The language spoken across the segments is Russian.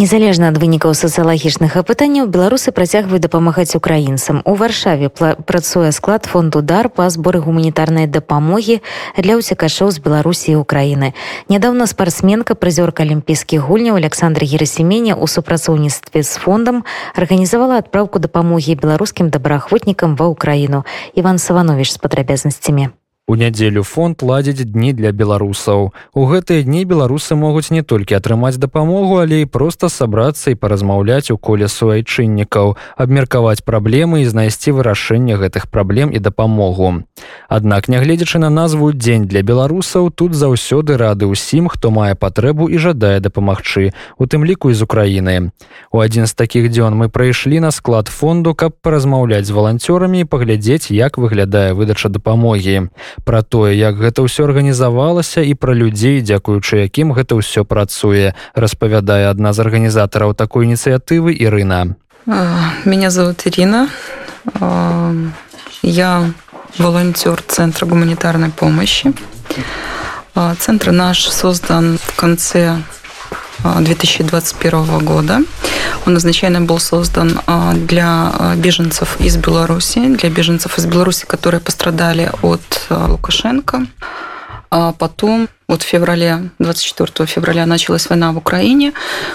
Незалежна ад вынікаў сацыялагічных апытанняў беларусы працягваюць дапамагаць украінцам. У варшаве працуе склад фонду дар па зборы гуманітарнай дапамогі для ўцекашоў з Беларусі і Украіны. Нядаўна спартсменка прызёрка алімпійскіх гульняў Александра Герасеменя ў супрацоўніцтве з фондам арганізавала адпраўку дапамогі беларускім добраахвотнікам ва ўкраіну. Іван Саванович з падрабязнасцямі. У нядзелю фонд ладзіць дні для беларусаў. У гэтыя дні беларусы могуць не толькі атрымаць дапамогу, але і проста сабрацца і паразмаўляць у коле суайчыннікаў, абмеркаваць праблемы і знайсці вырашэнне гэтых праблем і дапамогу. Аднак, нягледзячы на назву дзень для беларусаў, тут заўсёды рады ўсім, хто мае патрэбу і жадае дапамагчы, у тым ліку з Украіны. У адзін з такіх дзён мы прайшлі на склад фонду, каб паразмаўляць з валанцёрамі і паглядзець, як выглядае выдача дапамогі пра тое як гэта ўсё арганізавалася і пра людзей дзякуючы якім гэта ўсё працуе распавядае адна з арганізатараў такой ініцыятывы Ірына. Меня зовут Ирина. Я волонтер центра гуманитарной помощи. Центр наш создан в конце 2021 года. Он изначально был создан для беженцев из Беларуси, для беженцев из Беларуси, которые пострадали от Лукашенко. А потом вот в феврале, 24 февраля началась война в Украине.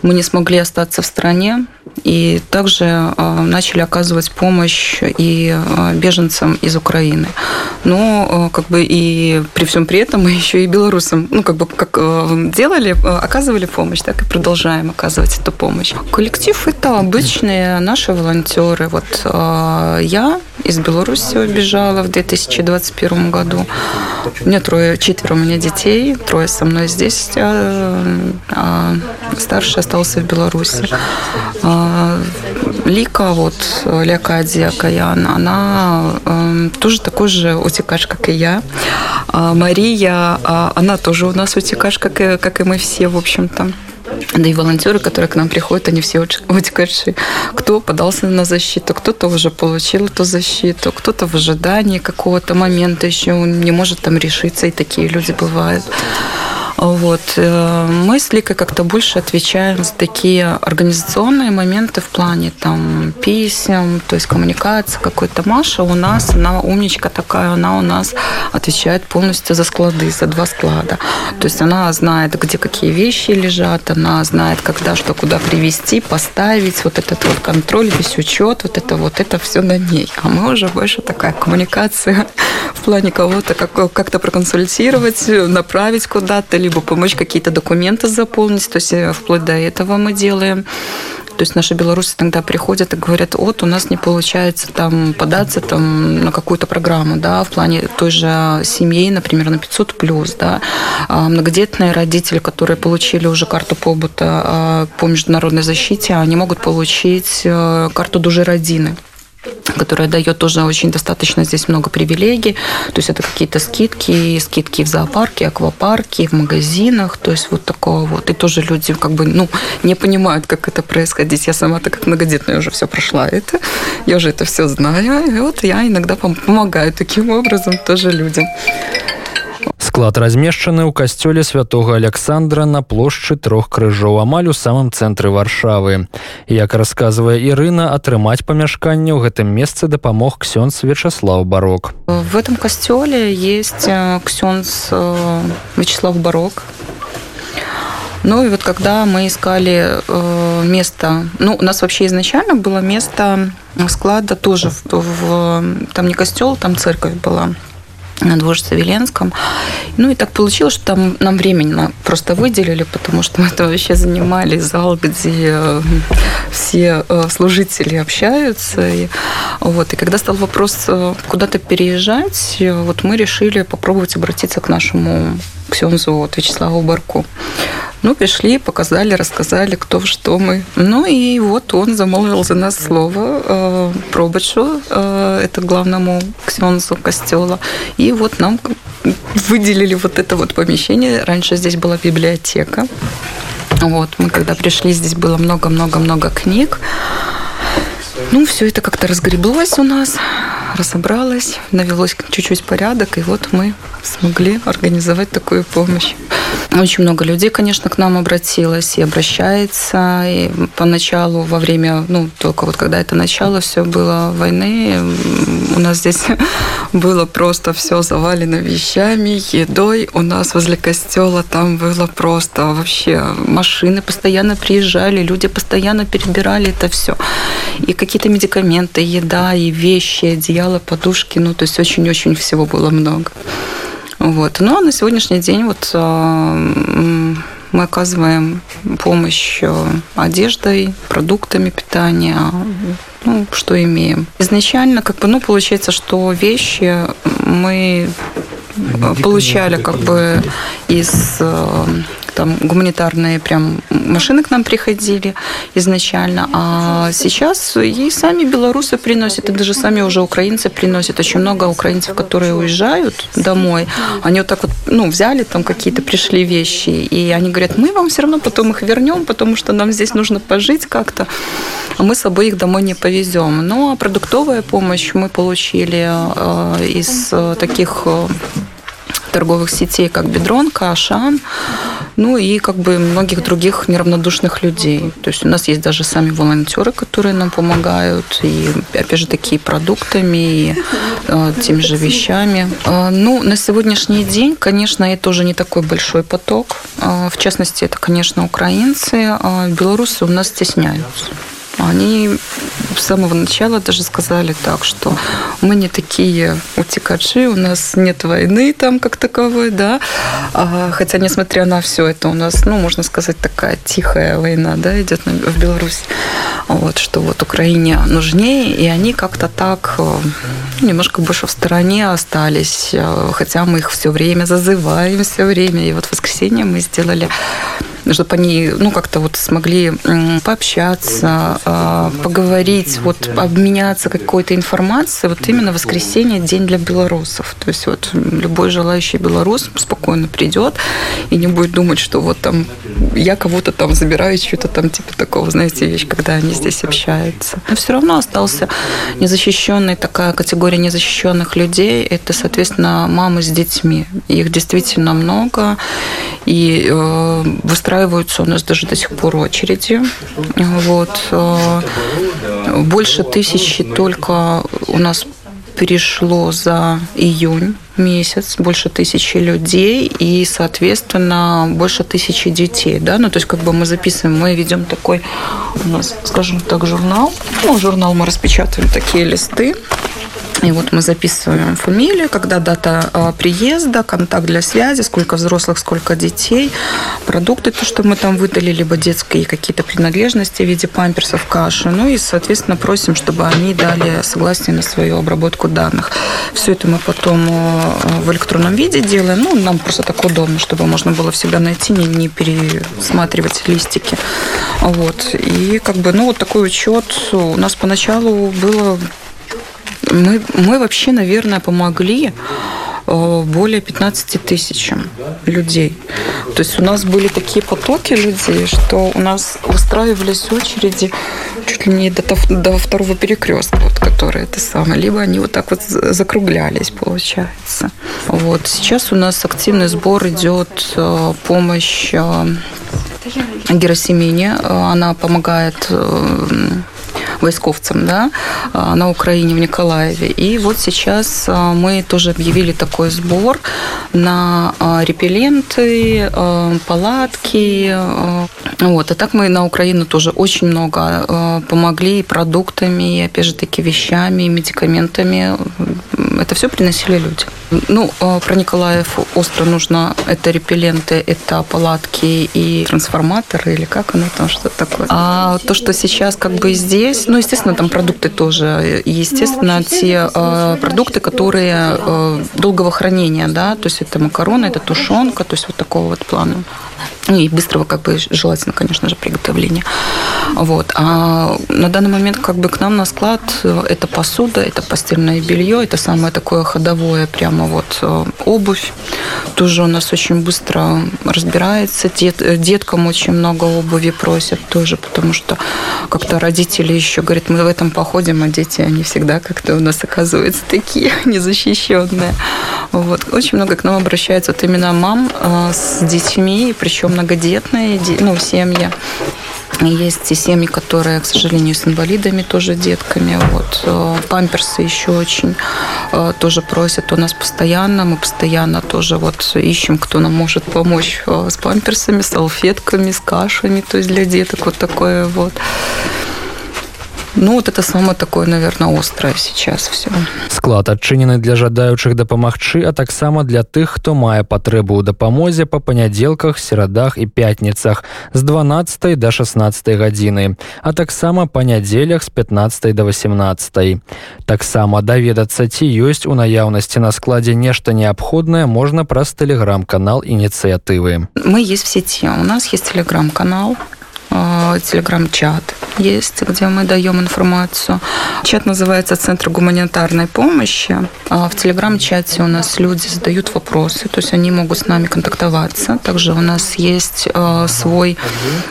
Мы не смогли остаться в стране. И также а, начали оказывать помощь и а, беженцам из Украины. Но а, как бы и при всем при этом мы еще и белорусам, ну как бы как делали, оказывали помощь, так и продолжаем оказывать эту помощь. Коллектив это обычные наши волонтеры. Вот я из Беларуси убежала в 2021 году. У меня трое, четверо у меня детей трое со мной здесь, а старший остался в Беларуси. А, Лика, вот Леокадия Каян, она э, тоже такой же утекач, как и я. А Мария, она тоже у нас утекач, как и, как и мы все, в общем-то. Да и волонтеры, которые к нам приходят, они все утекавшие. Кто подался на защиту, кто-то уже получил эту защиту, кто-то в ожидании какого-то момента еще не может там решиться, и такие люди бывают. Вот. Э, мы с Ликой как-то больше отвечаем за такие организационные моменты в плане там писем, то есть коммуникация какой-то. Маша у нас, она умничка такая, она у нас отвечает полностью за склады, за два склада. То есть она знает, где какие вещи лежат, она знает, когда что куда привезти, поставить, вот этот вот контроль, весь учет, вот это вот, это все на ней. А мы уже больше такая коммуникация в плане кого-то как, как-то проконсультировать, направить куда-то, либо помочь какие-то документы заполнить. То есть э, вплоть до этого мы делаем. То есть наши белорусы тогда приходят и говорят, вот у нас не получается там податься там на какую-то программу, да, в плане той же семьи, например, на 500 плюс, да, а многодетные родители, которые получили уже карту побыта а, по международной защите, они могут получить э, карту дужи родины которая дает тоже очень достаточно здесь много привилегий. То есть это какие-то скидки, скидки в зоопарке, аквапарке, в магазинах. То есть вот такого вот. И тоже люди как бы ну, не понимают, как это происходит. Я сама так как многодетная уже все прошла это. Я уже это все знаю. И вот я иногда помогаю таким образом тоже людям. Склад размешчаны ў касцёле святого Александра на плошчы трох крыжоў амаль у самым цэнтры варшавы. Як расказвае Ірына, атрымаць памяшканне ў гэтым месцы дапамог ксёнз Вячеслав Барок. В этом касцёле есть э, ксёнз э, Вячеслав Барок. Ну и вот когда мы искали э, место, ну у нас вообще изначально было место склада тоже в, в там не костел, там церковь была на Дворце Веленском. Ну и так получилось, что там нам временно просто выделили, потому что мы это вообще занимали зал, где э, все э, служители общаются. И, вот, и когда стал вопрос э, куда-то переезжать, вот мы решили попробовать обратиться к нашему Ксензу вот, Вячеславу Барку. Ну, пришли, показали, рассказали, кто что мы. Ну, и вот он замолвил за нас слово э, Пробачу, э, это главному ксензу костела. И вот нам выделили вот это вот помещение. Раньше здесь была библиотека. Вот, мы когда пришли, здесь было много-много-много книг. Ну, все это как-то разгреблось у нас, разобралась, навелось чуть-чуть порядок, и вот мы смогли организовать такую помощь. Очень много людей, конечно, к нам обратилось и обращается. И поначалу, во время, ну, только вот когда это начало, все было войны, у нас здесь было просто все завалено вещами, едой. У нас возле костела там было просто вообще машины постоянно приезжали, люди постоянно перебирали это все. И какие-то медикаменты, еда, и вещи, одеяло, подушки. Ну, то есть очень-очень всего было много. Вот. Ну, а на сегодняшний день вот а, мы оказываем помощь э, одеждой, продуктами питания, ну, что имеем. Изначально, как бы, ну, получается, что вещи мы получали как бы из э, там гуманитарные прям машины к нам приходили изначально, а сейчас и сами белорусы приносят, и даже сами уже украинцы приносят. Очень много украинцев, которые уезжают домой, они вот так вот, ну, взяли там какие-то, пришли вещи, и они говорят, мы вам все равно потом их вернем, потому что нам здесь нужно пожить как-то, а мы с собой их домой не повезем. Ну, а продуктовая помощь мы получили э, из э, таких э, торговых сетей, как Бедронка, Ашан, ну и как бы многих других неравнодушных людей. То есть у нас есть даже сами волонтеры, которые нам помогают, и опять же такие продуктами, и э, теми же вещами. Э, ну, на сегодняшний день, конечно, это уже не такой большой поток. Э, в частности, это, конечно, украинцы. Э, белорусы у нас стесняются. Они с самого начала даже сказали так, что мы не такие утекачи, у нас нет войны там как таковой, да. А, хотя, несмотря на все это, у нас, ну, можно сказать, такая тихая война, да, идет в Беларуси. Вот, что вот Украине нужнее, и они как-то так э, немножко больше в стороне остались, э, хотя мы их все время зазываем, все время. И вот в воскресенье мы сделали чтобы они, ну, как-то вот смогли пообщаться, а, поговорить, вот обменяться какой-то информацией. Вот именно воскресенье – день для белорусов. То есть вот любой желающий белорус спокойно придет и не будет думать, что вот там я кого-то там забираю, что-то там типа такого, знаете, вещь, когда они здесь общаются. Но все равно остался незащищенный такая категория незащищенных людей. Это, соответственно, мамы с детьми. Их действительно много. И э, выстраиваются у нас даже до сих пор очереди. Вот. Э, больше тысячи только у нас перешло за июнь месяц, больше тысячи людей и, соответственно, больше тысячи детей, да, ну, то есть, как бы мы записываем, мы ведем такой, у нас, скажем так, журнал, ну, журнал мы распечатываем такие листы, и вот мы записываем фамилию, когда дата а, приезда, контакт для связи, сколько взрослых, сколько детей, продукты, то, что мы там выдали, либо детские какие-то принадлежности в виде памперсов, каши. Ну и, соответственно, просим, чтобы они дали согласие на свою обработку данных. Все это мы потом а, в электронном виде делаем. Ну, нам просто так удобно, чтобы можно было всегда найти, не, не пересматривать листики. Вот. И как бы, ну, вот такой учет у нас поначалу было мы, мы вообще, наверное, помогли э, более 15 тысячам людей. То есть у нас были такие потоки людей, что у нас выстраивались очереди чуть ли не до, до второго перекрестка, вот, который это самое. Либо они вот так вот закруглялись, получается. Вот. Сейчас у нас активный сбор идет, э, помощь э, Герасимине. Она помогает войсковцам да, а, на Украине, в Николаеве. И вот сейчас а, мы тоже объявили такой сбор на а, репелленты, палатки. Вот. А так мы на Украину тоже очень много помогли и продуктами, и, опять же таки, вещами, и медикаментами. Это все приносили люди. Ну, про Николаев остро нужно это репелленты, это палатки и трансформаторы, или как оно там, что такое. А то, что сейчас как бы здесь, ну, естественно, там продукты тоже. Естественно, те э, продукты, которые э, долгого хранения, да, то есть это макароны, это тушенка, то есть вот такого вот плана. Ну и быстрого, как бы, желательно, конечно же, приготовления. Вот. А на данный момент как бы к нам на склад это посуда, это постельное белье, это самое такое ходовое, прямо вот обувь. Тоже у нас очень быстро разбирается. Дет, деткам очень много обуви просят тоже, потому что как-то родители еще говорят, мы в этом походим, а дети, они всегда как-то у нас оказываются такие незащищенные. Вот. Очень много к нам обращаются вот именно мам э, с детьми, причем многодетные ну, семьи. Есть и семьи, которые, к сожалению, с инвалидами, тоже детками. Вот. Э, памперсы еще очень э, тоже просят у нас постоянно. Мы постоянно тоже вот ищем, кто нам может помочь с памперсами, салфетками, с кашами, то есть для деток вот такое вот. Ну вот это самое такое наверное острое сейчас все склад адчынены для жадаючых дапамагчы а таксама для тых хто мае патрэбу ў дапамозе па панядзелках серадах і пятніцах з 12 до 16 гадзіны а таксама па нядзелях з 15 до 18 таксама даведацца ці ёсць у наяўнасці на складзе нешта неабходнае можна праз тэлеграм-канал ініцыятывы мы есть в сети у нас есть телеграм-канал телеграм-чат есть, где мы даем информацию. Чат называется «Центр гуманитарной помощи». А в телеграм-чате у нас люди задают вопросы, то есть они могут с нами контактоваться. Также у нас есть э, свой,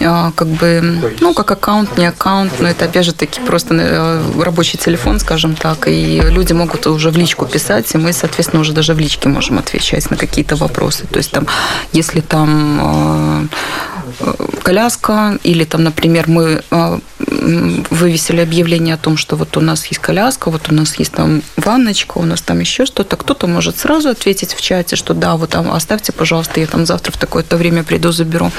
э, как бы, ну, как аккаунт, не аккаунт, но это, опять же, таки просто э, рабочий телефон, скажем так, и люди могут уже в личку писать, и мы, соответственно, уже даже в личке можем отвечать на какие-то вопросы. То есть там, если там коляска, или там, например, мы а, вывесили объявление о том, что вот у нас есть коляска, вот у нас есть там ванночка, у нас там еще что-то. Кто-то может сразу ответить в чате, что да, вот там оставьте, пожалуйста, я там завтра в такое-то время приду, заберу.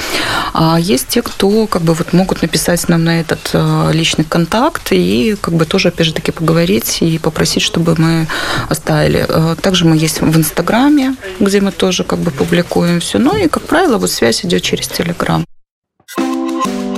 А есть те, кто как бы вот могут написать нам на этот а, личный контакт и как бы тоже, опять же таки, поговорить и попросить, чтобы мы оставили. Также мы есть в Инстаграме, где мы тоже как бы публикуем все. Ну и, как правило, вот связь идет через Телеграм.